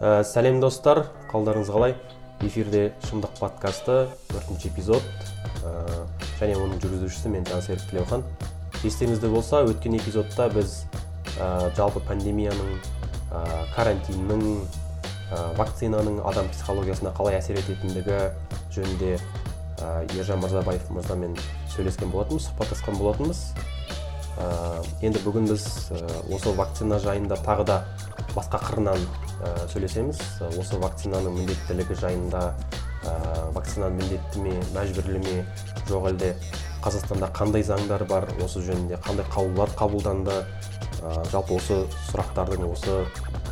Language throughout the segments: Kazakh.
Ә, сәлем достар. Қалдарыңыз қалай? Эфирде шындық подкасты төртінші эпизод. Ә, және оның жүргізушісі мен жансерік тілеухан. Естеріңізде болса өткен эпизодта біз ә, жалпы пандемияның ә, карантиннің ә, вакцинаның адам психологиясына қалай әсер ететіндігі жөнінде ә, ержан мырзабаев мырзамен сөйлескен болатынбыз сұхбаттасқан болатынбыз. Ә, енді бүгін біз осы вакцина жайында тағы да басқа қырынан сөйлесеміз. Ә, осы вакцинаның міндеттілігі жайында ә, вакцина міндетті ме мәжбүрлі ме? Жоқ әлде қазақстанда қандай заңдар бар? Осы жөнінде қандай қаулылар қабылданды? Ә, жалпы осы сұрақтардың осы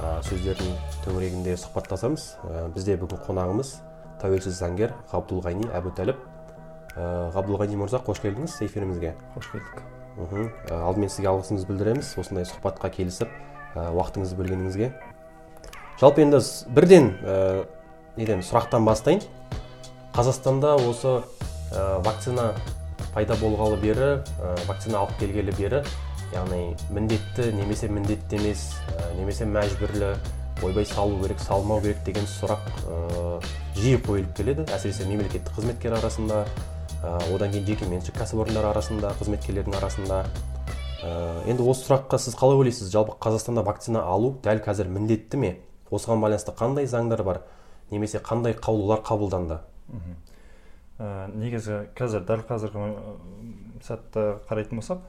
ә, сөздердің төңірегінде сұхбаттасамыз. Ә, бізде бүгін қонағымыз тәуелсіз заңгер ғабдулғани әбутәліп. Ә, ғабдулғани мырза қош келдіңіз эфирімізге. Қош келдік. Мхм. Ә, алдымен сізге алғысымызды білдіреміз. Осындай сұхбатқа келісіп ә, уақытыңызды бөлгеніңізге. Жалпы енді бірден ә, неден сұрақтан бастайын. Қазақстанда осы ә, вакцина пайда болғалы бері ә, вакцина алып келгелі бері яғни міндетті немесе міндетті емес ә, немесе мәжбүрлі ойбай салу керек салмау керек деген сұрақ ә, жиі қойылып келеді. Әсіресе мемлекеттік қызметкер арасында ә, одан кейін жеке меншік кәсіпорындар арасында қызметкерлердің арасында. Ә, енді осы сұраққа сіз қалай ойлайсыз? Жалпы қазақстанда вакцина алу дәл қазір міндетті ме? Осыған байланысты қандай заңдар бар? Немесе қандай қаулылар қабылданды? Ә, негізі қазір дәл қазіргі сәтті қарайтын болсақ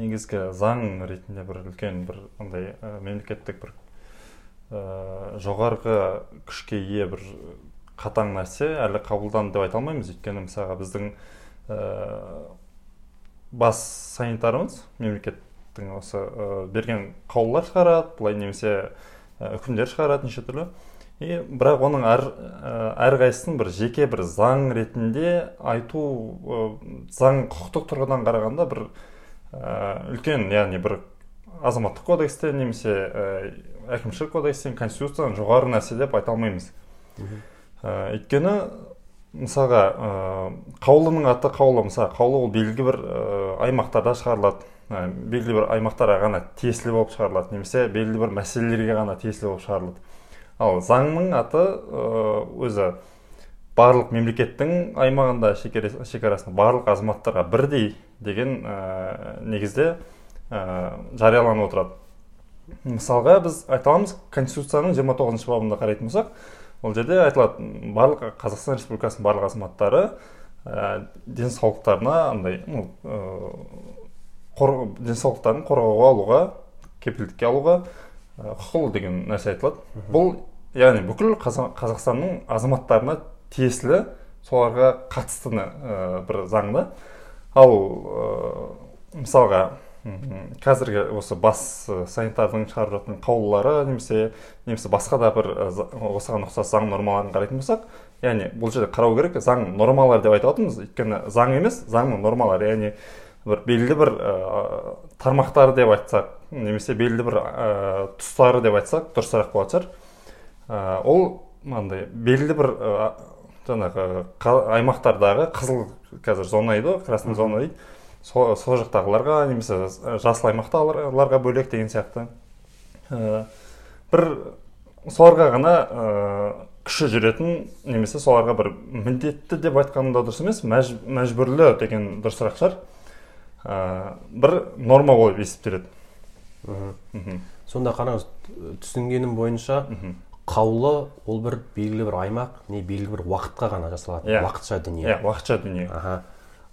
негізгі заң ретінде бір үлкен бір андай ә, мемлекеттік бір ә, жоғарғы күшке ие бір қатаң нәрсе әлі қабылданды деп айта алмаймыз. Өйткені мысалға біздің ә, бас санитарымыз мемлекеттің осы ә, берген қаулылар шығарады. Былай немесе үкімдер шығарады неше түрлі. И бірақ оның әр ә, әрқайсысын бір жеке бір заң ретінде айту ә, заң құқықтық тұрғыдан қарағанда бір ә, үлкен яғни бір азаматтық кодекстен немесе ә, әкімшілік кодекстен конституциядан жоғары нәрсе деп айта алмаймыз. Ә, өйткені мысалға ә, қаулының аты қаулы мысалы қаулы ол белгілі бір ә, аймақтарда шығарылады. Белгілі бір аймақтарға ғана тиесілі болып шығарылады немесе белгілі бір мәселелерге ғана тиесілі болып шығарылады. Ал заңның аты өзі барлық мемлекеттің аймағында шекарасында барлық азаматтарға бірдей деген ә, негізде ә, жарияланып отырады. Мысалға біз айта аламыз конституцияның 29 бабында қарайтын болсақ ол жерде айтылады барлық қазақстан республикасының барлық азаматтары ә, денсаулықтарына андай денсаулықтарын қорғауға алуға кепілдікке алуға құқылы деген нәрсе айтылады. Бұл яғни бүкіл Қаза- қазақстанның азаматтарына тиесілі соларға қатысты ә, бір заңда ал ә, мысалға қазіргі осы бас санитардың шығарып жатқан қаулылары немесе немесе басқа да бір осыған ұқсас заң нормаларын қарайтын болсақ яғни бұл жерде қарау керек заң нормалары деп айтып жатырмыз өйткені заң емес заңның нормалары яғни бір белгілі бір ә, тармақтары деп айтсақ немесе белгілі бір ә, тұстары деп айтсақ дұрысырақ болатын шығар. Ә, ол мынандай белгілі бір ә, жаңағы аймақтардағы қызыл қазір зона дейді ғой красный зона дейді. Сол, сол жақтағыларға немесе жасыл аймақтағыларға бөлек деген сияқты. Ә, бір соларға ғана ә, күші жүретін немесе соларға бір міндетті деп айтқаным да дұрыс емес мәж, мәжбүрлі деген дұрысырақ шығар. Бір норма болып есептеледі сонда қараңыз түсінгенім бойынша қаулы ол бір белгілі бір аймақ не белгілі бір уақытқа ғана жасалады Иә. уақытша дүние. Иә уақытша дүние. Аха.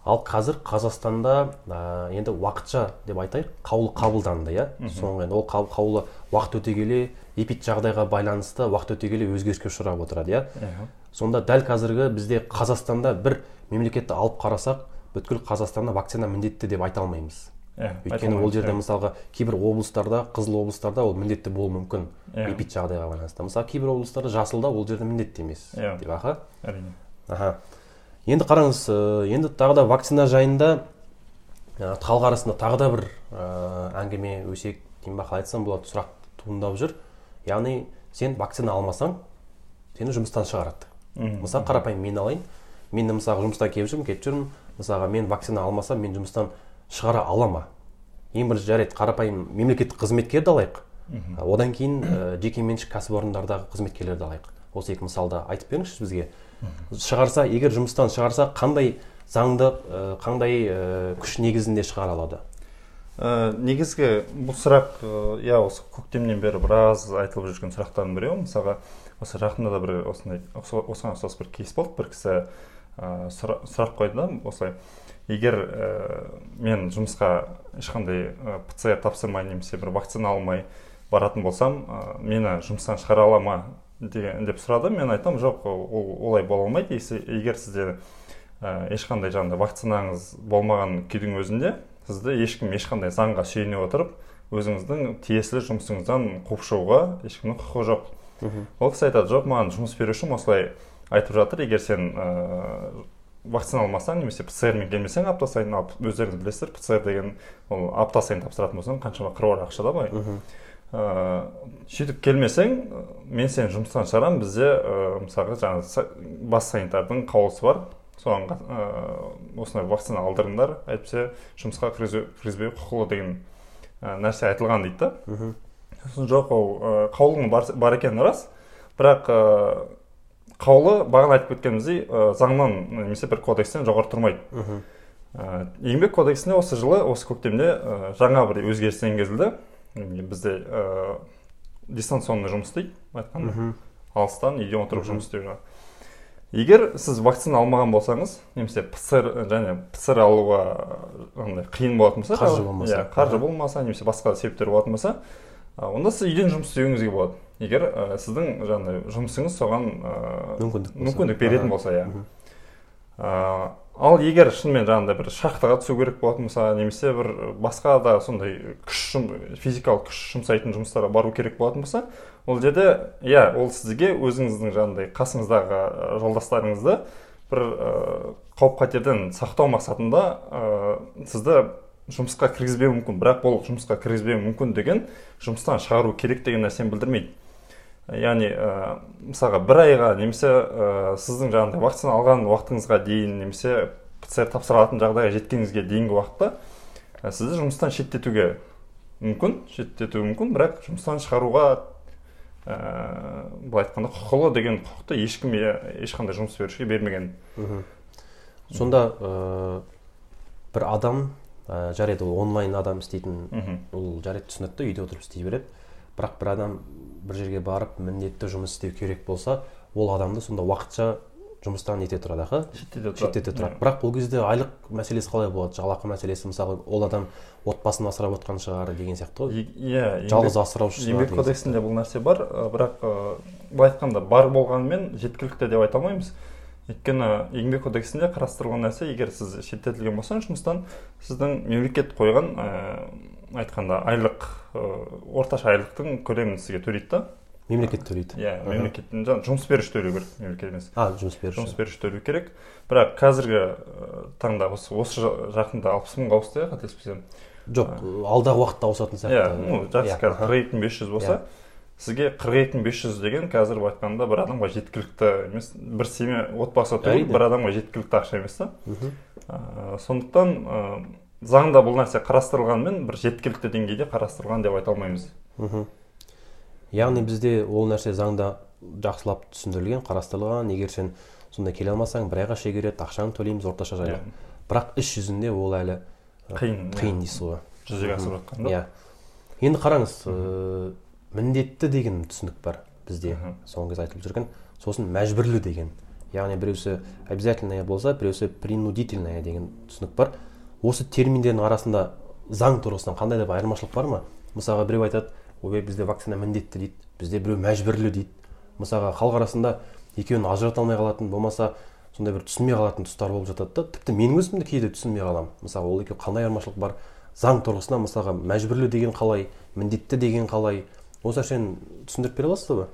Ал қазір қазақстанда ә, енді уақытша деп айтайық қаулы қабылданды иә? Соңғы енді ол қау- қаулы уақыт өте келе эпиджағдайға байланысты уақыт өте келе өзгеріске ұшырап отырады иә? Иә. сонда дәл қазіргі бізде қазақстанда бір мемлекетті алып қарасақ бүткіл қазақстанда вакцина міндетті деп айта алмаймыз. Иә, өйткені ол жерде мысалға кейбір облыстарда қызыл облыстарда ол міндетті болуы мүмкін. Иә. эпиджағдайға байланысты. Мысалы кейбір облыстарда жасылда ол жерде міндетті емес Иә. деп аха? Әрине. Аха. Енді қараңыз ә, енді тағы да вакцина жайында ә, халық арасында тағы да бір ә, әңгіме өсек деймін ба қалай айтсам болады сұрақ туындап жүр. Яғни сен вакцина алмасаң сені жұмыстан шығарады. Мысалы қарапайым мен алайын. Мен де мысалы жұмыстан келіп жүрмін кетіп жүрмін. Мысалға мен вакцина алмасам мен жұмыстан шығара ала ма ең бірінші жарайды қарапайым мемлекеттік қызметкерді алайық. Мхм. одан кейін ә, жекеменшік кәсіпорындардағы қызметкерлерді алайық. Осы екі мысалды айтып беріңізші бізге. Шығарса егер жұмыстан шығарса қандай заңды ә, қандай ә, күш негізінде шығара алады? Ә, негізгі бұл сұрақ ә, иә осы көктемнен бері біраз айтылып жүрген сұрақтардың біреуі мысалға осы жақында да бір осындай осы- осыған ұқсас бір кейс болды. Бір кісі ә, сұра- сұрақ қойды да осылай. Егер ә, мен жұмысқа ешқандай ә, пцр тапсырмай немесе бір вакцина алмай баратын болсам ә, мені жұмыстан шығара ала ма деген деп сұрады. Мен айтамын жоқ ол ол- олай бола алмайды. Егер сізде ә, ешқандай жаңағыдай вакцинаңыз болмаған күйдің өзінде сізді ешкім ешқандай заңға сүйене отырып өзіңіздің тиесілі жұмысыңыздан қуып шығуға ешкімнің құқығы жоқ ол кісі айтады жоқ маған жұмыс берушім осылай айтып жатыр егер сен ыыы вакцина алмасаң немесе пцрмен келмесең апта сайын ал өздеріңіз білесіздер пцр деген ол апта сайын тапсыратын болсаң қаншама қыруар ақша да былай ыыы сөйтіп келмесең мен сені жұмыстан шығарамын бізде ыыы мысалға жаңағы бас санитардың қаулысы бар. Соған ыыы осындай вакцина алдырыңдар әйтпесе жұмысқа кіргізбеу құқылы деген ы, нәрсе айтылған дейді да. Сосын жоқ ол ы, қаулының бар, бар екені рас. Бірақ қаулы бағана айтып кеткеніміздей ы, заңнан немесе бір кодекстен жоғары тұрмайды. Ә, еңбек кодексіне осы жылы осы көктемде ә, жаңа бір өзгеріс енгізілді. Бізде ә, дистанционный жұмыс дейді айтқанда. Алыстан үйден отырып жұмыс істеу жаңағы егер сіз вакцина алмаған болсаңыз немесе пцр және пцр алуға андай қиын болатын болса Қаржы болмаса. иә қаржы болмаса немесе басқа себептер болатын болса онда сіз үйден жұмыс істеуіңізге болады. Егер ә, сіздің жаңағыдай жұмысыңыз соған ә, мүмкіндік болса. мүмкіндік беретін болса иә. Ә, ал егер шынымен жаңағыдай бір шахтаға түсу керек болатын болса немесе бір басқа да сондай күш жұм- физикалық күш жұмсайтын жұмыстарға бару керек болатын болса ол жерде иә ол сізге өзіңіздің жаңағыдай қасыңыздағы жолдастарыңызды бір ә, қауіп қатерден сақтау мақсатында ә, сізді жұмысқа кіргізбеуі мүмкін бірақ бұл жұмысқа кіргізбеуі мүмкін деген жұмыстан шығару керек деген нәрсені білдірмейді яғни ә, мысалға бір айға немесе ә, сіздің жаңағыдай вакцина алған уақытыңызға дейін немесе пцр тапсыра алатын жағдайға жеткеніңізге дейінгі уақытта ә, сізді жұмыстан шеттетуге мүмкін шеттетуі мүмкін бірақ жұмыстан шығаруға ә, былай айтқанда құқылы деген құқықты ешкім ешқандай жұмыс берушіге бермеген. Мгм. сонда ә, бір адам ә, жарайды ол онлайн адам істейтін ол жарайды түсінікті үйде отырып істей береді. Бірақ бір адам бір жерге барып міндетті жұмыс істеу керек болса ол адамды сонда уақытша жұмыстан нете тұрады аха? шеттете тұрады. Шеттете тұрады. Бірақ ол кезде айлық мәселесі қалай болады? Жалақы мәселесі мысалы ол адам отбасын асырап отқан шығар деген сияқты ғой. Иә жалғыз асыраушы еңбек кодексінде бұл нәрсе бар. Бірақ былай айтқанда бар болғанымен жеткілікті деп айта алмаймыз. Өйткені еңбек кодексінде қарастырылған нәрсе егер сіз шеттетілген болсаңыз жұмыстан сіздің мемлекет қойған айтқанда айлық орташа айлықтың көлемін сізге төлейді да. Мемлекет төлейді. Иә Аха. мемлекеттің жаңағы жұмыс беруші төлеу керек мемлекет емес. А жұмыс беруші. Жұмыс беруші төлеу керек. Бірақ қазіргі таңда осы осы жа- жақында алпыс мыңға ауысты иә қателеспесем. Жоқ алдағы уақытта ауысатын иә сияқты. ну жақсы Иә, қазір қырық екі мың бес жүз болса сізге қырық екі мың бес жүз деген қазір былай айтқанда бір адамға жеткілікті емес бір семья отбасы тұру бір адамға жеткілікті ақша емес та. Сондықтан заңда бұл нәрсе қарастырылғанымен бір жеткілікті деңгейде қарастырылған деп айта алмаймыз. Мхм. Яғни бізде ол нәрсе заңда жақсылап түсіндірілген қарастырылған. Егер сен сонда келе алмасаң бір айға шегереді ақшаны төлейміз орташа жайлы. Бірақ іс жүзінде ол әлі қиын қиын дейсіз ғой. Жүзеге асырып жатқан иә. Енді қараңыз ыыы, міндетті деген түсінік бар бізде. Соңғы кезде айтылып жүрген. Сосын мәжбүрлі деген. Яғни біреусі обязательное болса біреусі принудительное деген түсінік бар. Осы терминдердің арасында заң тұрғысынан қандай да бір айырмашылық бар ма? Мысалға біреу айтады ой бізде вакцина міндетті дейді бізде біреу мәжбүрлі дейді. Мысалға халық арасында екеуін ажырата алмай қалатын болмаса сондай бір түсінбей қалатын тұстар болып жатады да. Тіпті менің өзім де кейде түсінбей қаламын. Мысалы ол екеуі қандай айырмашылық бар? Заң тұрғысынан мысалға мәжбүрлі деген қалай міндетті деген қалай? Осы нәрсені түсіндіріп бере аласыз ба?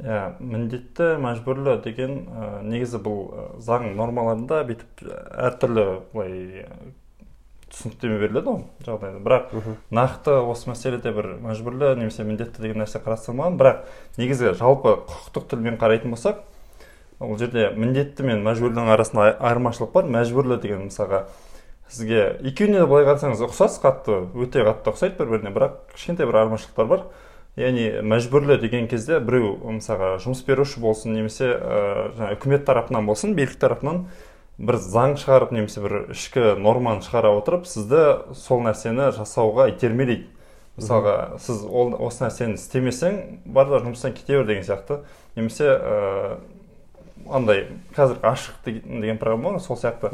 Иә міндетті мәжбүрлі деген ә, негізі бұл заң нормаларында бүйтіп әртүрлі былай түсініктеме беріледі ғой жағдайда. Бірақ нақты осы мәселеде бір мәжбүрлі немесе міндетті деген нәрсе қарастырылмаған. Бірақ негізі жалпы құқықтық тілмен қарайтын болсақ ол жерде міндетті мен мәжбүрлінің арасында ай- айырмашылық бар. Мәжбүрлі деген мысалға сізге екеуіне де былай қарасаңыз ұқсас қатты өте қатты ұқсайды бір біріне бірақ кішкентай бір айырмашылықтар бар. Яғни мәжбүрлі деген кезде біреу мысалға жұмыс беруші болсын немесе ә, жаңағы үкімет тарапынан болсын билік тарапынан бір заң шығарып немесе бір ішкі норманы шығара отырып сізді сол нәрсені жасауға итермелейді. Мысалға сіз ол осы нәрсені істемесең бар да жұмыстан кете бер деген сияқты. Немесе ә, андай қазір ашық деген программа бар сол сияқты.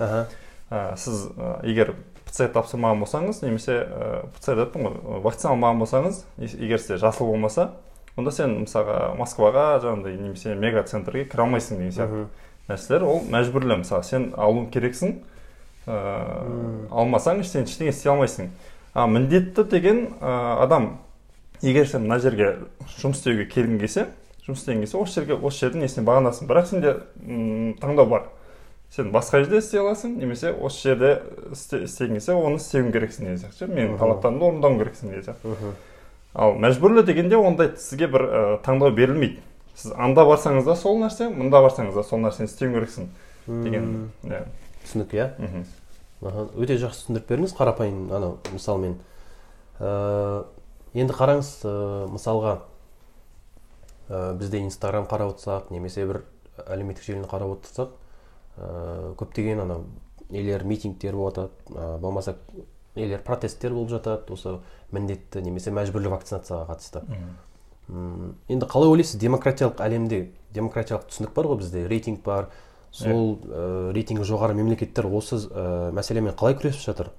Ә, сіз ә, егер пцр тапсырмаған болсаңыз немесе ә, пцр деппін ғой вакцина алмаған болсаңыз егер сізде жасыл болмаса онда сен мысалға москваға жаңағыдай немесе мега центрге кіре алмайсың деген сияқты. Нәрселер. Ол мәжбүрлі мысалы сен алуың керексің. Ә, алмасаң сен ештеңе істей алмайсың. А міндетті деген ә, адам егер сен мына жерге жұмыс істеуге келгің келсе жұмыс істегің келсе осы жерге осы жердің несіне бағынасың. Бірақ сенде таңдау бар. Сен басқа жерде істей аласың немесе осы жерде істегің келсе оны істеуің керексің деген сияқты. Менің талаптарымды орындауың керексің деген сияқты. Ал мәжбүрлі дегенде ондай сізге бір ә, таңдау берілмейді. Сіз анда барсаңыз да сол нәрсе мында барсаңыз да сол нәрсені істеуің керексің деген иә. түсінік иә? Өте жақсы түсіндіріп бердіңіз. Қарапайым анау мысалмен ә, енді қараңыз ә, мысалға ә, бізде инстаграм қарап отырсақ немесе бір әлеуметтік желіні қарап отырсақ ә, көптеген анау нелер митингтер болып жатады ә, болмаса нелер протесттер болып жатады осы міндетті немесе мәжбүрлі вакцинацияға қатысты. Енді қалай ойлайсыз демократиялық әлемде демократиялық түсінік бар ғой бізде рейтинг бар. Сол ә, рейтингі жоғары мемлекеттер осы ә, мәселемен қалай күресіп жатыр?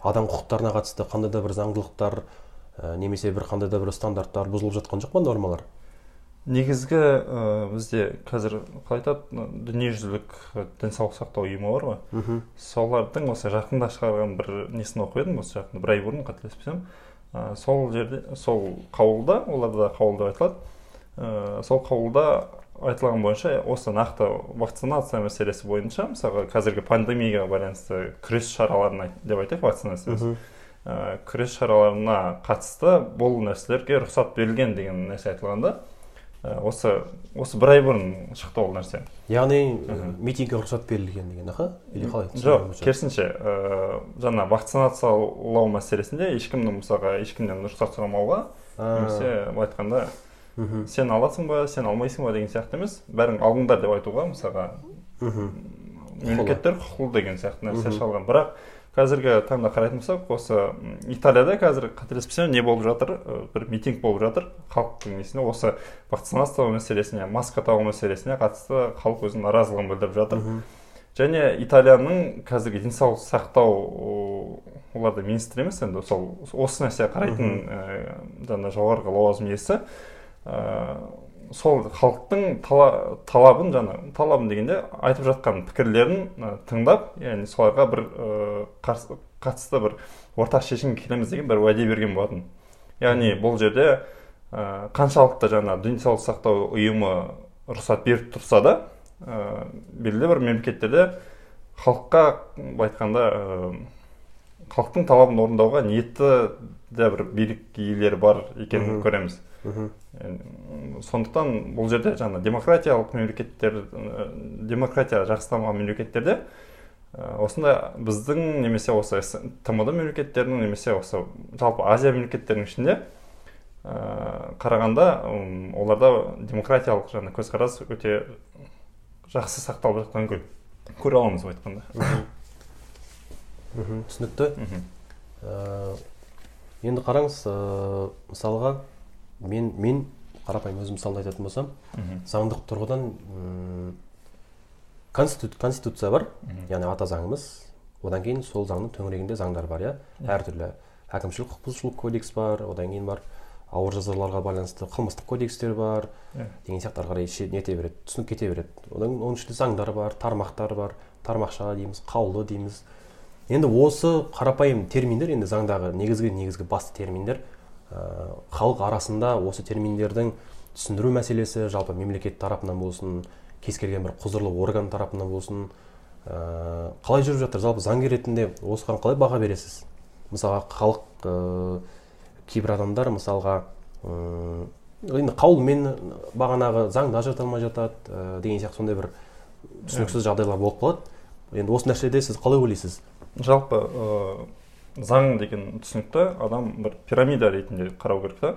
Адам құқықтарына қатысты қандай да бір заңдылықтар ә, немесе бір қандай да бір стандарттар бұзылып жатқан жоқ па нормалар? Негізгі ә, бізде қазір қалай айтады дүниежүзілік денсаулық сақтау ұйымы бар ғой. Солардың осы жақында шығарған бір несін оқып едім осы жақында бір ай бұрын қателеспесем. Ә, сол жерде сол қаулыда оларда қаулы деп айтылады. Ә, сол қаулыда айтылған бойынша осы нақты вакцинация мәселесі бойынша мысалға қазіргі пандемияға байланысты күрес шараларын деп айтайық вакцинация ә, күрес шараларына қатысты бұл нәрселерге рұқсат берілген деген нәрсе айтылған да осы осы бір ай бұрын шықты ол нәрсе. Яғни митингке рұқсат берілген деген аха? Или қалай? жоқ керісінше ә, жаңа вакцинациялау мәселесінде ешкімнің мысалға ешкімнен рұқсат сұрамауға немесе былай айтқанда сен аласың ба сен алмайсың ба? деген сияқты емес бәрің алыңдар деп айтуға мысалға мемлекеттер құқылы деген сияқты нәрсе шығарған. Бірақ қазіргі таңда қарайтын болсақ осы италияда қазір қателеспесем не болып жатыр? Бір митинг болып жатыр халықтың несіне осы вакцинациялау мәселесіне маска тағу мәселесіне қатысты халық өзінің наразылығын білдіріп жатыр. Және италияның қазіргі денсаулық сақтау оларда министр емес енді сол осы нәрсеге қарайтын жаңа жоғарғы лауазым иесі. Сол халықтың талабын жаңа талабын дегенде айтып жатқан пікірлерін тыңдап яғни соларға бір қатысты бір ортақ шешімге келеміз деген бір уәде берген болатын. яғни бұл жерде ә, қаншалықты жаңа денсаулық сақтау ұйымы рұқсат беріп тұрса да ә, белгілі бір мемлекеттерде халыққа былай айтқанда ә, халықтың талабын орындауға ниетті де бір билік иелері бар екенін көреміз. Сондықтан бұл жерде жаңа демократиялық мемлекеттер демократия жақсы дамыған мемлекеттерде осындай біздің немесе осы тмд мемлекеттерінің немесе осы жалпы азия мемлекеттерінің ішінде қарағанда оларда демократиялық жаңа көзқарас өте жақсы сақталып жатқанын көре аламыз былай айтқанда. Түсінікті. Енді қараңыз мысалға мен мен қарапайым өзім мысалды айтатын болсам заңдық тұрғыдан конституция бар. Яғни ата заңымыз. Одан кейін сол заңның төңірегінде заңдар бар иә. Әртүрлі. Әкімшілік құқық бұзушылық кодекс бар одан кейін бар. Ауыр жазаларға байланысты қылмыстық кодекстер бар. Деген сияқты ары қарай нете береді түсінік кете береді. Одан оның ішінде заңдар бар тармақтар бар. Тармақша дейміз қаулы дейміз. Енді осы қарапайым терминдер енді заңдағы негізгі негізгі басты терминдер халық арасында осы терминдердің түсіндіру мәселесі жалпы мемлекет тарапынан болсын кез келген бір құзырлы орган тарапынан болсын ә, қалай жүріп жатыр? Жалпы заңгер ретінде осыған қалай баға бересіз? Мысалға халық ә, кейбір адамдар мысалға енді қаулымен бағанағы заңда жата алмай жатады ә, деген сияқты сондай бір түсініксіз жағдайлар болып қалады. Енді осы нәрседе сіз қалай ойлайсыз? Жалпы заң деген түсінікті. Адам бір пирамида ретінде қарау керек та.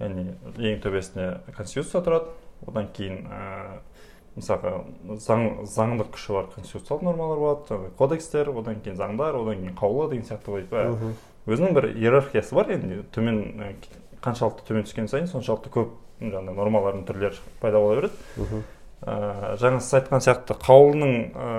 Яғни ең төбесінде конституция тұрады одан кейін ә, мысалға заң заңдық күші бар конституциялық нормалар болады кодекстер одан кейін заңдар одан кейін қаулы деген сияқты өзінің бір иерархиясы бар енді төмен ә, қаншалықты төмен түскен сайын соншалықты көп жаңағы нормалардың түрлері пайда бола береді. Ә, жаңа сіз айтқан сияқты қаулының ә,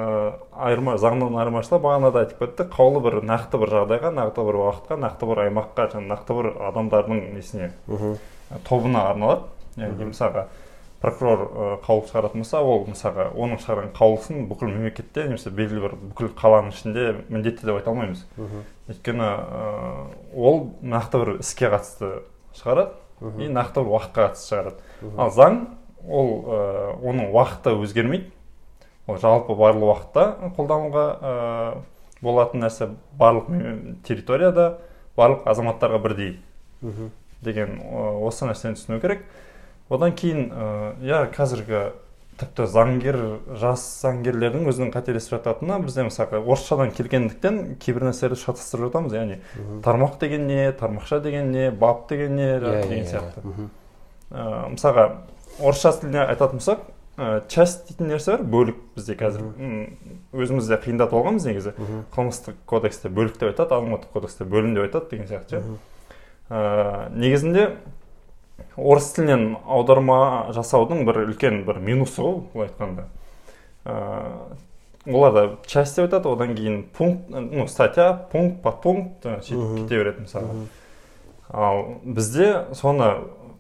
айырма заңнан айырмашылығы бағана да айтып кетті қаулы бір нақты бір жағдайға нақты бір уақытқа нақты бір аймаққа және нақты бір адамдардың несіне ә, тобына арналады. Яғни мысалға прокурор қаулы шығаратын болса ол мысалға оның шығарған қаулысын бүкіл мемлекетте немесе белгілі бір бүкіл қаланың ішінде міндетті деп айта алмаймыз. Өйткені ол нақты бір іске қатысты шығарады и нақты бір уақытқа қатысты шығарады. Ал заң ол ә, оның уақыты өзгермейді. Ол жалпы барлық уақытта қолдануға ә, болатын нәрсе барлық территорияда барлық азаматтарға бірдей деген ә, осы нәрсені түсіну керек. Одан кейін ә, иә қазіргі тіпті заңгер жас заңгерлердің өзінің қателесіп жататыны бізде мысалы орысшадан келгендіктен кейбір нәрселерді шатастырып жатамыз. Яғни тармақ деген не тармақша деген не бап деген не иә деген иә. сияқты. Ә, мысалға орысша тіліне айтатын болсақ ә, часть дейтін нәрсе бар бөлік бізде қазір. М, өзіміз де қиындатып алғанбыз негізі. Қылмыстық кодексте бөлік деп айтады азаматтық кодексте бөлім деп айтады деген сияқты ше. Ә, негізінде орыс тілінен аударма жасаудың бір үлкен бір минусы ғой былай айтқанда. Ә, оларда часть деп айтады одан кейін пункт ну статья пункт подпункт сөйтіп кете береді мысалы. Ал бізде соны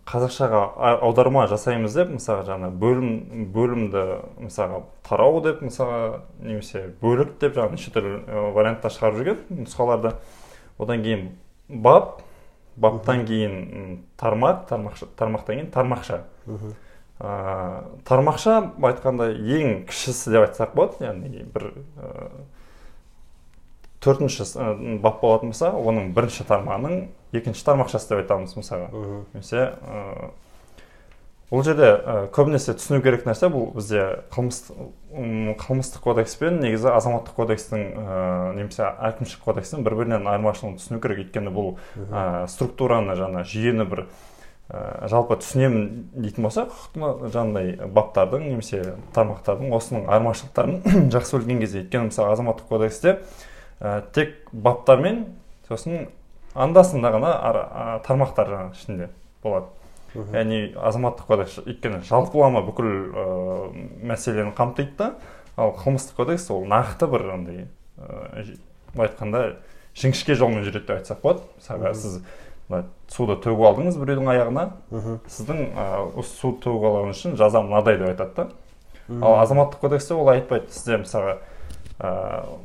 қазақшаға аударма жасаймыз деп мысалы жаңа бөлім бөлімді мысалға тарау деп мысалға немесе бөлік деп жаңағы неше түрлі ә, вариантта шығарып жүрген нұсқаларды. Одан кейін бап баптан кейін тармақ тармақша тармақтан кейін тармақша. Ә, тармақша айтқанда ең кішісі деп айтсақ болады яғни бір ә, төртінші ә, бап болатын болса оның бірінші тармағының екінші тармақшасы деп айтамыз мысалға немесе бұл жерде ә, көбінесе түсіну керек нәрсе бұл бізде қылмыс м, қылмыстық кодекс пен негізі азаматтық кодекстің ә, немесе әкімшілік кодекстің бір бірінен айырмашылығын түсіну керек. Өйткені бұл ә, структураны жаңа жүйені бір ә, жалпы түсінемін дейтін болсақ құқықтың жаңағыдай баптардың немесе тармақтардың осының айырмашылықтарын жақсы білген кезде. Өйткені мысалы азаматтық кодексте ә, тек баптармен сосын анда санда ғана тармақтар жаңағы ішінде болады. Яғни азаматтық кодекс өйткені жалпылама бүкіл ә, мәселені қамтиды да ал қылмыстық кодекс ол нақты бір андай былай айтқанда жіңішке жолмен жүреді деп айтсақ болады. Мысалға сіз мына суды төгіп алдыңыз біреудің аяғына. Сіздің осы суды төгіп алғаныңыз үшін жаза мынадай деп айтады да. Ал азаматтық кодексте олай айтпайды сізде мысалға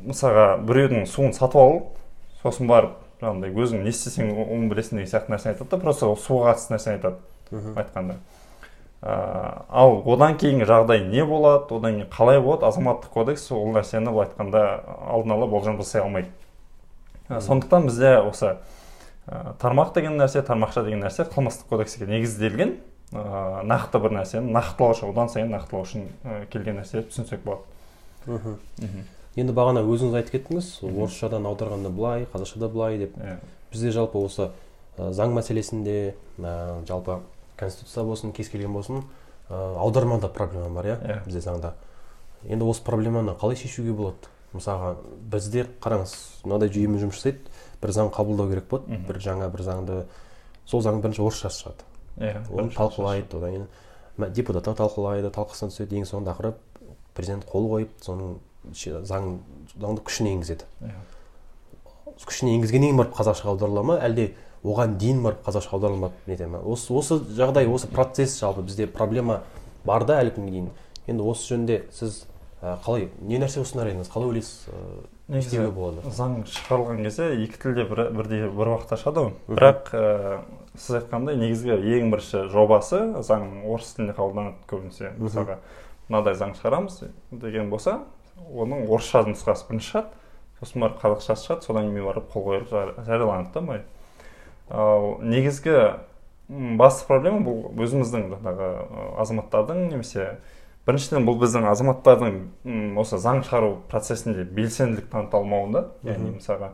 мысалға біреудің суын сатып алып сосын барып жаңағыдай өзің не істесең оны білесің деген сияқты нәрсені айтады да просто ол суға қатысты нәрсені айтады мхм. айтқанда. Ә, ал одан кейінгі жағдай не болады одан кейін қалай болады азаматтық кодекс ол нәрсені былай айтқанда алдын ала болжам жасай алмайды. Ә, сондықтан бізде осы ә, тармақ деген нәрсе тармақша деген нәрсе қылмыстық кодекске негізделген ә, нақты бір нәрсені нақтылаушы одан сайын нақтылау үшін ә, келген нәрсе деп түсінсек болады. Мхм. Енді бағана өзіңіз айтып кеттіңіз орысшадан аударғанда былай қазақшада былай деп. Иә. бізде жалпы осы ә, заң мәселесінде ә, жалпы конституция болсын кез келген болсын ә, аудармада проблема бар иә Иә. бізде заңда. Енді осы проблеманы қалай шешуге болады? Мысалға бізде қараңыз мынадай жүйемен жұмыс жасайды бір заң қабылдау керек болады бір жаңа бір заңды сол заң бірінші орысша шығады. Иә оны бірінші талқылайды одан кейін депутаттар талқылайды талқысына түседі ең соңында ақыры президент қол қойып соның заң заңды күшіне енгізеді. Иә. күшіне енгізгеннен кейін барып қазақшаға аударыла ма? Әлде оған дейін барып қазақшаға аударылмады нете ма? Осы осы жағдай осы процесс жалпы бізде проблема бар да әлі күнге дейін. Енді осы жөнінде сіз қалай не нәрсе ұсынар едіңіз? Қалай ойлайсыз не істеуге болады? заң шығарылған кезде екі тілде бір, бірдей бір уақытта шығады ғой. Бірақ ә, сіз айтқандай негізгі ең бірінші жобасы заң орыс тілінде қабылданады көбінесе. Мысалға мынадай заң шығарамыз деген болса оның орысша нұсқасы бірінші шығады сосын барып қазақшасы шығады содан кейін барып қол қойылып жар- жарияланады да былай. Ал негізгі басты проблема бұл өзіміздің жаңағы азаматтардың немесе біріншіден бұл біздің азаматтардың осы заң шығару процесінде белсенділік таныта алмауында яғни мысалға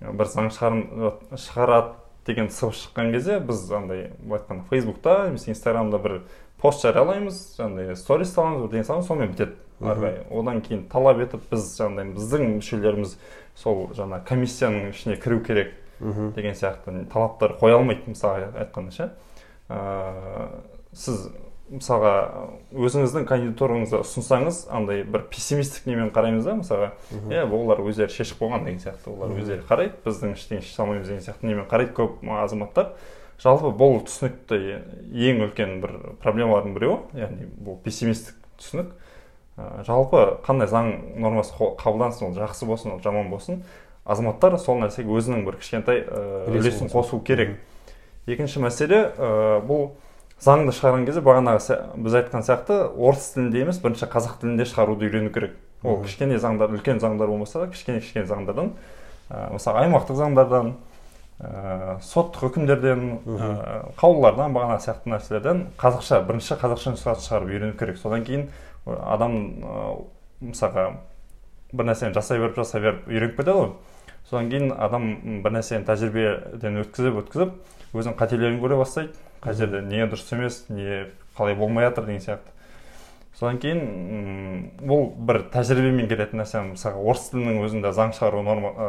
бір заң шығарады деген сыбыс шыққан кезде біз андай былай айтқанда фейсбукта немесе инстаграмда бір пост жариялаймыз жаңағыдай сторис саламыз бірдеңе саламыз сонымен бітеді. Ары қарай одан кейін талап етіп біз жаңағыдай біздің мүшелеріміз сол жаңа комиссияның ішіне кіру керек деген сияқты талаптар қоя алмайды мысалы айтқанда ше. Ыыы сіз мысалға өзіңіздің кандидатураңызды ұсынсаңыз андай бір пессимистік немен қараймыз да мысалға иә олар өздері шешіп қойған деген сияқты олар өздері қарайды біздің ештеңе шеше алмаймыз деген сияқты немен қарайды көп азаматтар. Жалпы бұл түсінікті ең үлкен бір проблемалардың біреуі яғни бұл пессимистік түсінік. Ә, жалпы қандай заң нормасы қабылдансын ол жақсы болсын ол жаман болсын азаматтар сол нәрсеге өзінің бір кішкентай үлесін қосу керек. Екінші мәселе ә, бұл заңды шығарған кезде бағанағы біз айтқан сияқты орыс тілінде емес бірінші қазақ тілінде шығаруды үйрену керек. Ол кішкене заңдар үлкен заңдар болмаса да кішкене кішкене заңдардан ә, мысалы аймақтық заңдардан ә, соттық үкімдерден ә, қаулылардан бағанағы сияқты нәрселерден қазақша бірінші қазақша нұсқасын шығарып үйрену керек. Содан кейін адам ә, мысалға бір нәрсені жасай беріп жасай беріп үйреніп кетеді ғой. Содан кейін адам бір нәрсені тәжірибеден өткізіп өткізіп өзінің қателерін көре бастайды. Қай жерде не дұрыс емес не қалай болмай жатыр деген сияқты. Содан кейін бұл бір тәжірибемен келетін нәрсе мысалы орыс тілінің өзінде заң шығару норма ә,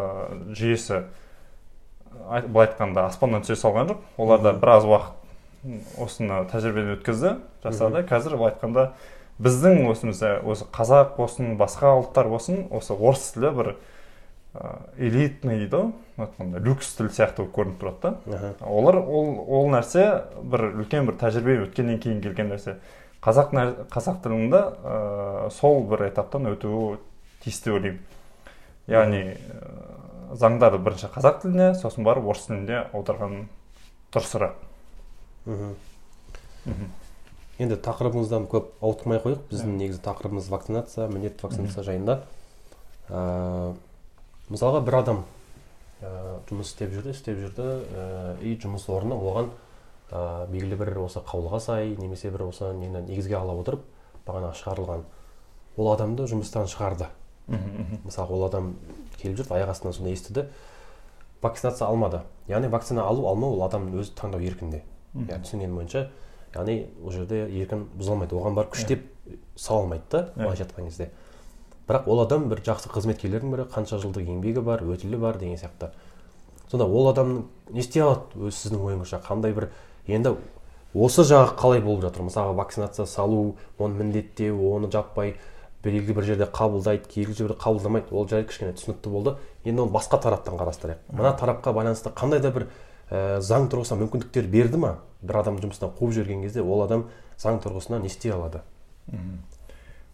жүйесі былай айтқанда аспаннан түсе салған жоқ. Олар да біраз уақыт осыны тәжірибеден өткізді жасады. Қазір былай айтқанда біздің өзімізде осы қазақ болсын басқа ұлттар болсын осы орыс тілі бір элитный дейді ғой айтқанда люкс тіл сияқты болып көрініп тұрады да. Олар ол ол нәрсе бір үлкен бір тәжірибе өткеннен кейін келген нәрсе. Қазақ қазақ тілінде ә, сол бір этаптан өтуі тиіс деп ойлаймын. Яғни ә, заңдарды бірінші қазақ тіліне сосын барып орыс тіліне аударған дұрысырақ. Енді тақырыбымыздан көп ауытқымай ақ қояйық біздің негізі тақырыбымыз вакцинация міндетті вакцинация жайында. Ыыы мысалға бір адам ә, жұмыс істеп жүрді істеп жүрді ә, и жұмыс орны оған ә, белгілі бір осы қаулыға сай немесе бір осы нені негізге ала отырып бағана шығарылған. Ол адамды жұмыстан шығарды. Мысалы ол адам келіп жүрді аяқ астынан сондай естіді. Вакцинация алмады. Яғни вакцина алу алмау ол адамның өз таңдау еркінде. Иә түсінгенім бойынша яғни ол жерде еркін бұзылмайды. оған барып күштеп сала алмайды да былайша айтқан кезде. бірақ ол адам бір жақсы қызметкерлердің бірі қанша жылдық еңбегі бар өтілі бар деген сияқты. сонда ол адам не істей алады өз сіздің ойыңызша? қандай бір енді осы жағы қалай болып жатыр? мысалы вакцинация салу оны міндеттеу оны жаппай белгілі бір жерде қабылдайды кейбір жерде қабылдамайды. ол жай кішкене түсінікті болды. енді оны басқа тараптан қарастырайық. мына тарапқа байланысты қандай да бір ә, заң тұрғысынан мүмкіндіктер берді ма? бір адамды жұмыстан қуып жіберген кезде ол адам заң тұрғысынан не істей алады?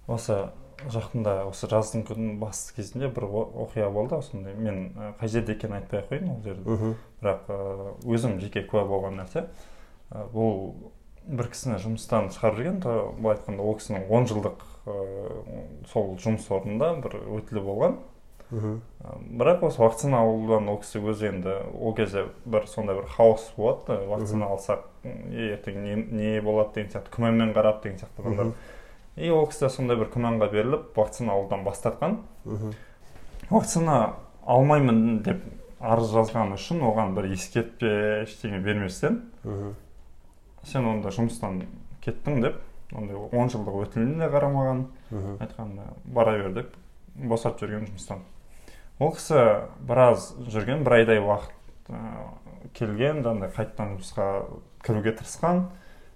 Осы жақында осы жаздың күнінің басты кезінде бір оқиға болды осындай мен қай жерде екенін айтпай ақ қояйын ол жерді бірақ өзім жеке куә болған нәрсе. Бұл бір кісіні жұмыстан шығарып жіберген былай айтқанда ол кісінің он жылдық сол жұмыс орнында бір өтілі болған. Бірақ осы вакцина алудан ол кісі өзі енді ол кезде бір сондай бір хаос болады вакцина алсақ ертең не, не болады деген сияқты күмәнмен қарап деген сияқты адамдар. И ол кісі сондай бір күмәнға беріліп вакцина алудан бас тартқан. Вакцина алмаймын деп арыз жазғаны үшін оған бір ескертпе ештеңе берместен сен онда жұмыстан кеттің деп ондай он жылдық өтіліне де қарамаған айтқанда бара бердік босатып жіберген жұмыстан. Ол кісі біраз жүрген бір айдай уақыт ә, келген жаңағыдай қайтадан жұмысқа кіруге тырысқан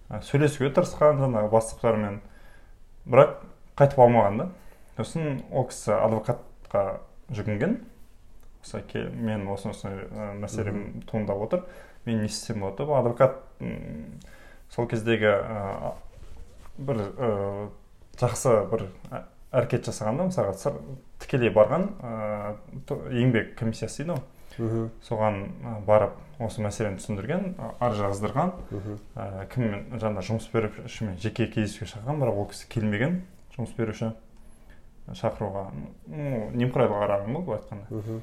ә, сөйлесуге тырысқан жаңағы бастықтармен бірақ қайтып алмаған да. Сосын ол кісі адвокатқа жүгінген. Осы мен осы осындай мәселем туындап отыр. Мен не істесем болады бұл адвокат сол кездегі ә, бір ә, жақсы бір әрекет жасаған да мысалға тікелей барған ә, еңбек комиссиясы дейді ғой соған барып осы мәселені түсіндірген арыз жаздырған ә, кіммен жаңағы жұмыс берушімен жеке кездесуге шақырған бірақ ол кісі келмеген жұмыс беруші шақыруға. Ну немқұрайлы қараған ғой былай айтқанда.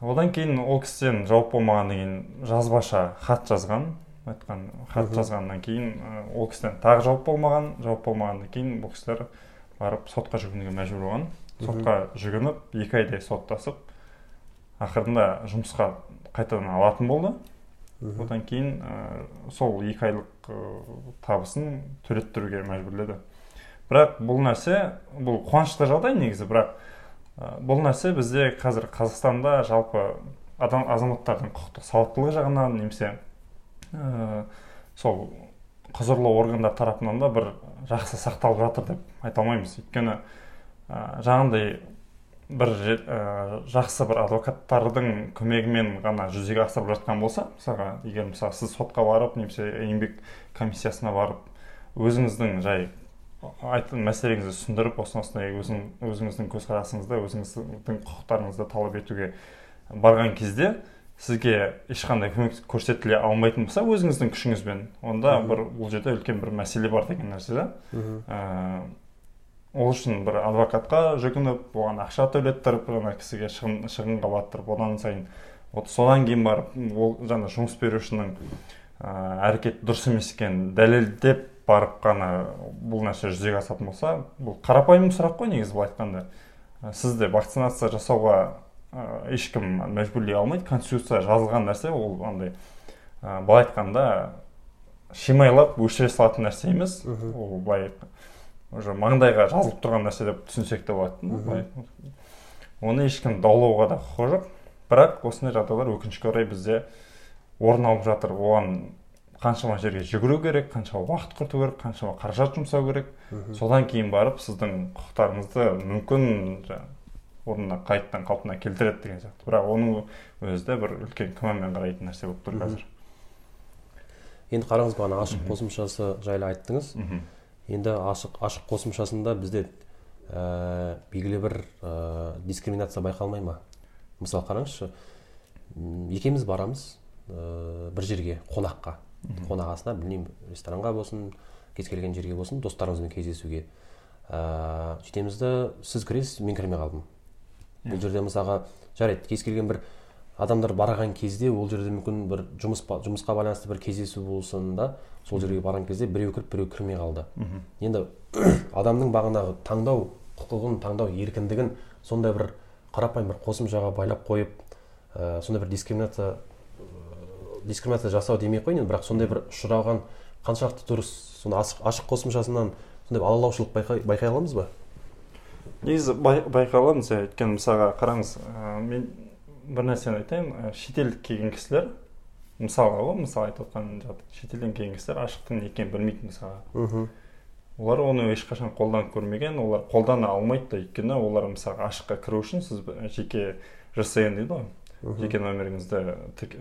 Одан кейін ол кісіден жауап болмағаннан кейін жазбаша хат жазған айтқан хат жазғаннан кейін ол кісіден тағы жауап болмаған жауап болмағаннан кейін бұл кісілер барып сотқа жүгінуге мәжбүр болған. Сотқа жүгініп екі айдай соттасып ақырында жұмысқа қайтадан алатын болды. Одан кейін сол екі айлық табысын төлеттіруге мәжбүрледі. Бірақ бұл нәрсе бұл қуанышты жағдай негізі бірақ бұл нәрсе бізде қазір қазақстанда жалпы адам азаматтардың құқықтық сауаттылығы жағынан немесе ә, сол құзырлы органдар тарапынан да бір жақсы сақталып жатыр деп айта алмаймыз. Өйткені ә, жаңағындай бір ә, жақсы бір адвокаттардың көмегімен ғана жүзеге асырылып жатқан болса мысалға егер мысалы сіз сотқа барып немесе еңбек комиссиясына барып өзіңіздің жай айтқан мәселеңізді түсіндіріп осындай осындай өзің, өзіңіздің көзқарасыңызды өзіңіздің құқықтарыңызды талап етуге барған кезде сізге ешқандай көмек көрсетіле алмайтын болса өзіңіздің күшіңізбен онда бір бұл жерде үлкен бір мәселе бар деген нәрсе да ол үшін бір адвокатқа жүгініп оған ақша төлеттіріп ана кісіге шығын, шығынға батырып одан сайын вот содан кейін барып ол жаңа жұмыс берушінің ә, әрекеті дұрыс емес екенін дәлелдеп барып қана бұл нәрсе жүзеге асатын болса бұл қарапайым сұрақ қой негізі былай айтқанда. Сізді вакцинация жасауға ешкім мәжбүрлей алмайды. Конституция жазылған нәрсе ол андай ә, былай айтқанда шимайлап өшіре салатын нәрсе емес. Ол былай уже маңдайға жазылып тұрған нәрсе деп түсінсек те болады оны ешкім даулауға да құқығы жоқ. Бірақ осындай жағдайлар өкінішке орай бізде орын алып жатыр. Оған қаншама жерге жүгіру керек қаншама уақыт құрту керек қаншама қаражат жұмсау керек. Содан кейін барып сіздің құқықтарыңызды мүмкін орнына қайтадан қалпына келтіреді деген сияқты. Бірақ оның өзі де бір үлкен күмәнмен қарайтын нәрсе болып тұр қазір. Енді қараңыз бағана ашық қосымшасы жайлы айттыңыз. Енді ашық ашық қосымшасында бізде ә, белгілі бір ә, дискриминация байқалмай ма? Мысалы қараңызшы екеуміз барамыз ә, бір жерге қонаққа. Қонақасына білмеймін ресторанға болсын кез келген жерге болсын достарыңызбен кездесуге. Ә, сөйтеміз сіз кіресіз мен кірмей қалдым. Бұл жерде мысалға жарайды кез келген бір адамдар барған кезде ол жерде мүмкін бір жұмыс жұмысқа байланысты бір кездесу болсын да сол жерге барған кезде біреу кіріп біреу кірмей қалды. Енді адамның бағанағы таңдау құқығын таңдау еркіндігін сондай бір қарапайым бір қосымшаға байлап қойып ә, сондай бір дискриминация дискриминация жасау демей ақ қояйын енді бірақ сондай бір ұшыраған қаншалықты дұрыс соны ашық, ашық қосымшасынан сондай алалаушылық байқай, байқай аламыз ба? Негізі байқай аламыз өйткені мысалға қараңыз ә, мен бір нәрсені айтайын. Шетелдік келген кісілер мысалға ғой мысалы айтып отқан шетелден келген кісілер ашықтың не екенін білмейтін мысалға. Олар оны ешқашан қолданып көрмеген олар қолдана алмайды да өйткені олар мысалға ашыққа кіру үшін сіз жеке жсн дейді ғой. Жеке номеріңізді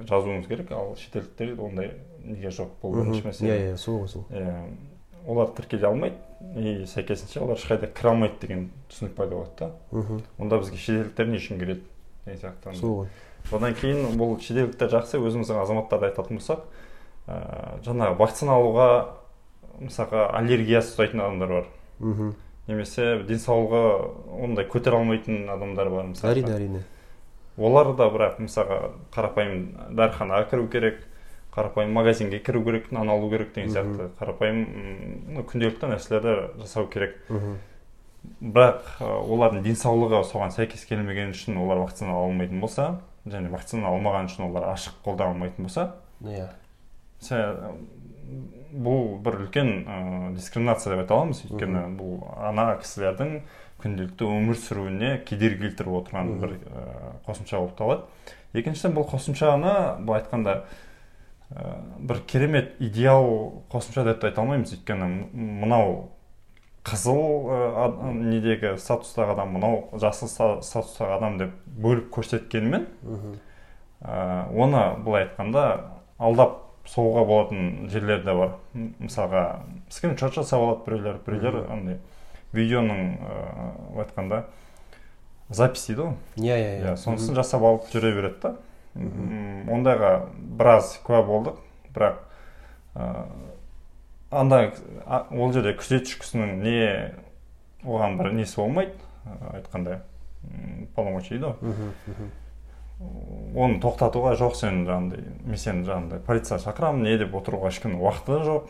жазуыңыз керек ал шетелдіктер ондай неге жоқ бұл бірінші мәселе. Иә иә сол ғой сол. Иә. Олар тіркеле алмайды и сәйкесінше олар ешқайда кіре алмайды деген түсінік пайда болады да. Онда бізге шетелдіктер не үшін келеді деген сияқты сол ғой. Одан кейін бұл шетелдіктер жақсы өзіміздің азаматтарды айтатын болсақ ә, жаңағы вакцина алуға мысалға аллергиясы ұстайтын адамдар бар. Мхм. Немесе денсаулығы ондай көтере алмайтын адамдар бар мысалы әрине әрине. Олар да бірақ мысалға қарапайым дәріханаға кіру керек қарапайым магазинге кіру керек нан алу керек деген сияқты. Қарапайым күнделікті нәрселерді жасау керек. Бірақ олардың денсаулығы соған сәйкес келмеген үшін олар вакцина ала алмайтын болса және вакцина алмаған үшін олар ашық қолдана алмайтын болса иә. бұл бір үлкен ә, дискриминация деп айта аламыз. Өйткені бұл ана кісілердің күнделікті өмір сүруіне кедергі келтіріп отырған бір ә, қосымша болып табылады. Екіншіден бұл қосымшаны былай айтқанда ә, бір керемет идеал қосымша деп те айта алмаймыз. Өйткені мынау қызыл ә, недегі статустағы адам мынау жасыл статустағы адам деп бөліп көрсеткенімен ә, оны былай айтқанда алдап соғуға болатын жерлер де бар. Мысалға скриншот жасап алады біреулер біреулер андай видеоның былай айтқанда запись дейді ғой. Иә иә иә. Сонысын жасап алып жүре береді да. Ондайға біраз куә болдық. Бірақ анда ол жерде күзетші кісінің не оған бір несі болмайды айтқандай полномочия дейді ғой оны тоқтатуға жоқ сен жаңағыдай мен сені жаңағыдай полиция шақырамын не деп отыруға ешкімнің уақыты да жоқ.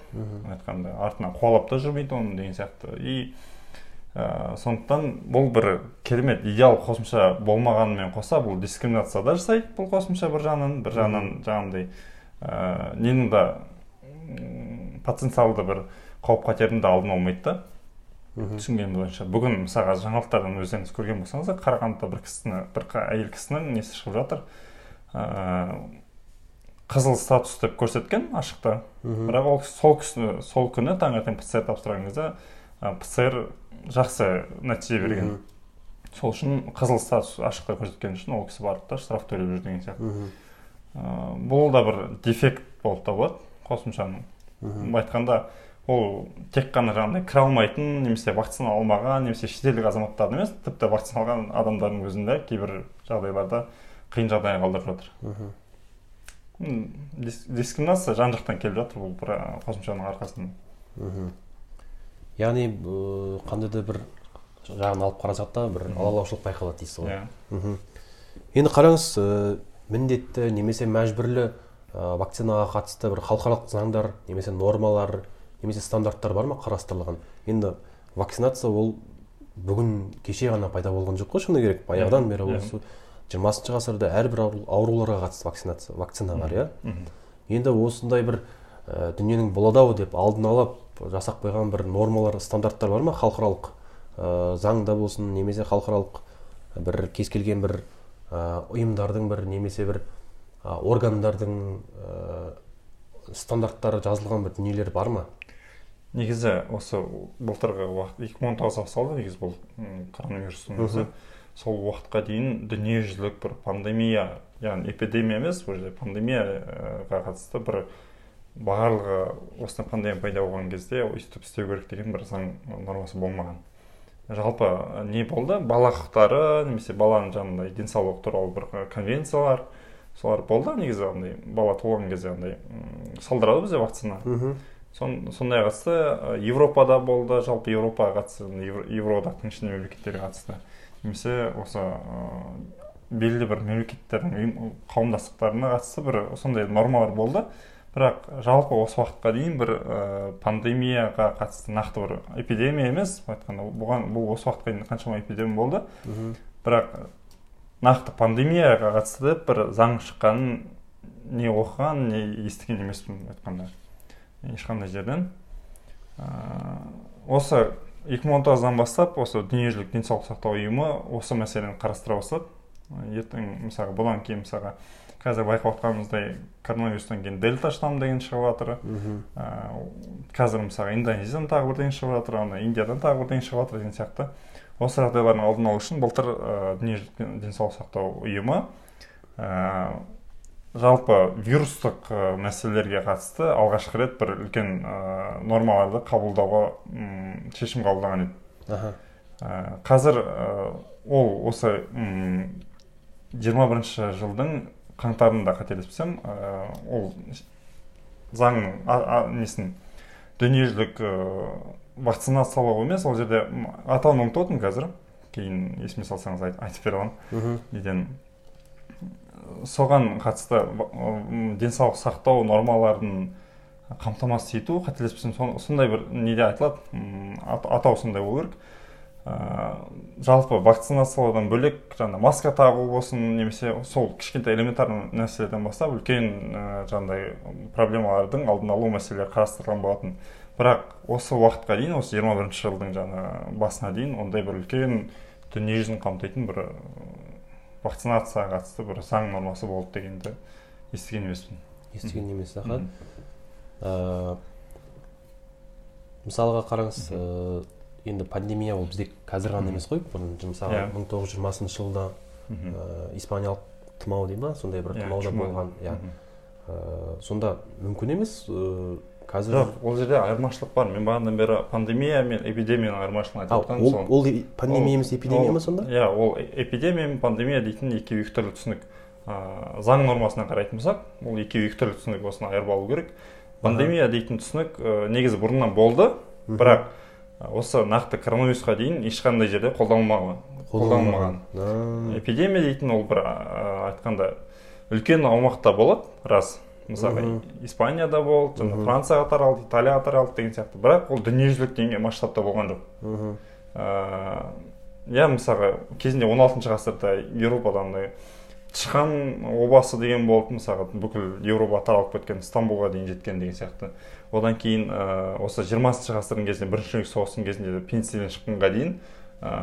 Айтқанда артынан қуалап та жүрмейді оны деген сияқты. И ә, сондықтан бұл бір керемет идеал қосымша болмағанымен қоса бұл дискриминация да жасайды бұл қосымша бір жағынан бір жағынан жаңағындай ә, ненің да потенциалды бір қауіп қатердің де алдын алмайды да. Түсінгенім бойынша бүгін мысалға жаңалықтардан өздеріңіз көрген болсаңыздар қарағандыда бір кісіні бір әйел кісінің несі шығып жатыр? Ыыы қызыл статус деп көрсеткен ашықта. Бірақ ол сол кісі сол күні таңертең пцр тапсырған кезде пцр жақсы нәтиже берген. Сол үшін қызыл статус ашықта көрсеткен үшін ол кісі барды да штраф төлеп жүр деген сияқты. Бұл да бір дефект болып табылады. Қосымшаның. Былай айтқанда ол тек қана жаңағыдай кіре алмайтын немесе вакцина алмаған немесе шетелдік азаматтарды емес тіпті вакцина алған адамдардың өзінде кейбір жағдайларда қиын жағдайға қалдырып жатыр. М, дис- дискриминация жан жақтан келіп жатыр бұл бір қосымшаның арқасында. Яғни ыыы, қандай да бір жағын алып қарасақ та бір алалаушылық байқалады дейсіз ғой. Иә. Мхм. енді қараңыз міндетті немесе мәжбүрлі вакцинаға қатысты бір халықаралық заңдар немесе нормалар немесе стандарттар бар ма қарастырылған? Енді вакцинация ол бүгін кеше ғана пайда болған жоқ қой шыны керек. Баяғыдан бері осы жиырмасыншы ғасырда әрбір ауру- ауруларға қатысты вакцинация вакцина бар иә? Енді осындай бір ә, дүниенің болады ау деп алдын ала жасап қойған бір нормалар стандарттар бар ма? Халықаралық ә, заңда болсын немесе халықаралық бір кез келген бір ә, ұйымдардың бір немесе бір органдардың ә, стандарттары жазылған бір дүниелер бар ма? Негізі осы былтырғы уақыт екі мың он тоғызда басталды негізі бұл коронавирустың өзі. Сол уақытқа дейін дүниежүзілік бір пандемия яғни эпидемия емес бұл жерде пандемияға қатысты бір барлығы осындай пандемия пайда болған кезде өйстіп істеу керек деген бір заң нормасы болмаған. Жалпы не болды? Бала құқықтары немесе баланың жаңағыдай денсаулығы туралы бір конвенциялар солар болды негізі андай бала туылған кезде андай салдырады бізде вакцина. Сон, сондай қатысты европада болды жалпы еуропаға қатысты евроодақтың ішінде мемлекеттерге қатысты. Немесе осы ы, белгілі бір мемлекеттердің қауымдастықтарына қатысты бір сондай нормалар болды. Бірақ жалпы осы уақытқа дейін бір ы, пандемияға қатысты нақты бір эпидемия емес былай айтқанда бұған бұл осы уақытқа дейін қаншама эпидемия болды. Бірақ нақты пандемияға қатысты деп бір заң шыққанын не оқыған не естіген емеспін айтқанда. Ешқандай жерден. Ыыы осы 2019-дан бастап осы дүниежүзілік денсаулық сақтау ұйымы осы мәселені қарастыра бастады. Ертең мысалы бұдан кейін мысалға қазір байқап отқанымыздай коронавирустан кейін дельта штамм деген шығып жатыр. Қазір мысалы индонезиядан тағы бірдеңе шығып жатыр ана индиядан тағы бірдеңе шығып жатыр деген сияқты. Осы жағдайлардың алдын алу үшін былтыр ыыы дүниежүзілік денсаулық сақтау ұйымы ыыы жалпы вирустық ы, мәселелерге қатысты алғашқы рет бір үлкен ы, нормаларды қабылдауға шешім қабылдаған еді. Ә, қазір ы, ол осы м, 21 жылдың қаңтарында қателеспесем ы, ол заңның несін дүниежүзілік вакцинациялау емес ол жерде атауын ұмытып отырмын қазір. Кейін есіме салсаңыз айт- айтып бере аламын. Неден соған қатысты денсаулық сақтау нормаларын қамтамасыз ету қателеспесем сон- сондай бір неде айтылады. Атау сондай болу керек. Жалпы вакцинациялаудан бөлек жаңа маска тағу болсын немесе сол кішкентай элементарный нәрселерден бастап үлкен ә, жаңағыдай проблемалардың алдын алу мәселелері қарастырылған болатын. Бірақ осы уақытқа дейін осы 21 жылдың жаңа басына дейін ондай бір үлкен дүниежүзін қамтитын бір вакцинацияға қатысты бір заң нормасы болды дегенді естіген емеспін. Естіген емес аха Ә, мысалға қараңыз ә, енді пандемия ол бізде қазір ғана емес қой. Бұрын мысалы Иә. мың тоғыз жүз жиырмасыншы жылда ә, испаниялық тұмау дей ма? Сондай бір Иә, да чума. болған иә. Мхм. Ә, сонда мүмкін емес ә, қазір жоқ ол жерде айырмашылық бар. Мен бағанадан бері пандемия мен эпидемияның айырмашылығын айтып отырғаным ол, сол ол пандемия емес эпидемия ма сонда? иә ол э- эпидемия мен пандемия дейтін екеуі екі түрлі түсінік. Ыыы заң нормасына қарайтын болсақ ол екеуі екі түрлі түсінік осыны айырып алу керек. Пандемия дейтін түсінік ә, негізі бұрыннан болды бірақ осы нақты коронавирусқа дейін ешқандай жерде қолданылмаған қолданылмаған. Эпидемия дейтін ол бір айтқанда үлкен аумақта болады рас. Мысалы испанияда болды жаңа францияға таралды италияға таралды деген сияқты. Бірақ ол дүниежүзілік деңгей масштабта болған жоқ. Иә мысалға кезінде 16 ғасырда еуропада андай тышқан обасы деген болды мысалға бүкіл еуропа таралып кеткен стамбулға дейін жеткен деген сияқты. Одан кейін ә, осы жиырмасыншы ғасырдың кезінде бірінші дүниежүзілік соғыстың кезінде пенициллин шыққанға дейін ә,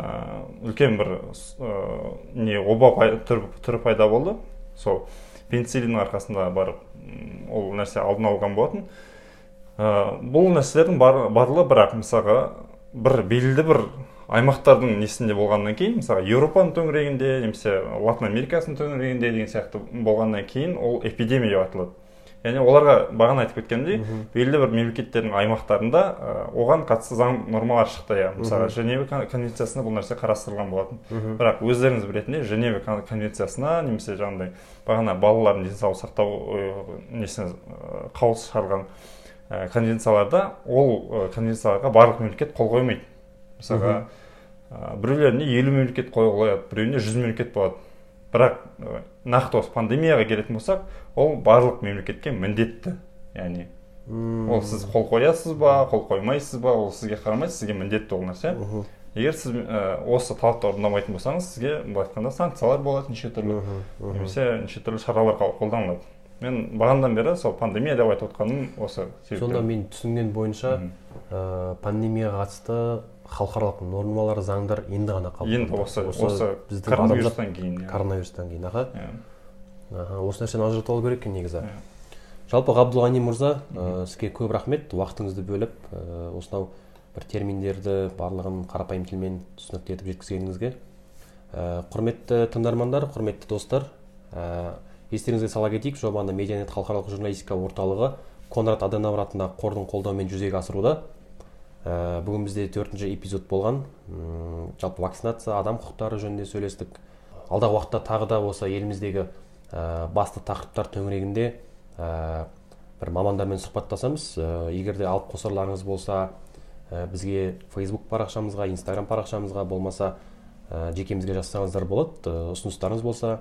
үлкен бір ә, не оба түрі пайда болды. Сол пенициллиннің арқасында барып ол нәрсе алдын алған болатын. Ә, бұл нәрселердің бар, барлығы бірақ мысалға бір белгілі бір аймақтардың несінде болғаннан кейін мысалы еуропаның төңірегінде немесе латын америкасының төңірегінде деген сияқты болғаннан кейін ол эпидемия деп аталады. Яғни оларға бағана айтып кеткендей белгілі бір мемлекеттердің аймақтарында оған қатысты заң нормалар шықты. Иә мысалы женева конвенциясында бұл нәрсе қарастырылған болатын. Бірақ өздеріңіз білетіндей женева конвенциясына немесе жаңағыдай бағана балалардың денсаулық сақтау несіне қаулысы шығарылған конвенцияларда ол конвенцияларға барлық мемлекет қол қоймайды. Мысалға біреулеріне елу мемлекет қояды біреуіне жүз мемлекет болады. Бірақ нақты осы пандемияға келетін болсақ ол барлық мемлекетке міндетті. Яғни ол сіз қол қоясыз ба қол қоймайсыз ба ол сізге қарамайды сізге міндетті ол нәрсе. Егер сіз осы талапты орындамайтын болсаңыз сізге былай айтқанда санкциялар болады неше түрлі. Немесе неше түрлі шаралар қолданылады. Мен бағанадан бері сол пандемия деп айтып отқаным осы сонда мен түсінген бойынша ә, пандемияға қатысты халықаралық нормалар заңдар енді ғана қалыпты енді осы осы біздің коронавирустан кейін коронавирустан кейін аха. Аха осы нәрсені ажыратып алу керек екен негізі. Жалпы ғабдулғани мырза ә, сізге көп рахмет. Уақытыңызды бөліп ә, осынау бір терминдерді барлығын қарапайым тілмен түсінікті етіп жеткізгеніңізге ә, құрметті тыңдармандар құрметті достар ә, естеріңізге сала кетейік жобаны медианет халықаралық журналистика орталығы конрад аденауэр атындағы қордың қолдауымен жүзеге асыруда. Ә, бүгін бізде төртінші эпизод болған. Жалпы вакцинация адам құқықтары жөнінде сөйлестік. Алдағы уақытта тағы да осы еліміздегі ә, басты тақырыптар төңірегінде ә, бір мамандармен сұхбаттасамыз. Ә, егер де алып қосарларыңыз болса ә, бізге фейсбук парақшамызға инстаграм парақшамызға болмаса ә, жекемізге жазсаңыздар болады. Ұсыныстарыңыз болса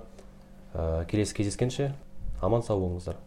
ә, келесі кездескенше аман сау болыңыздар.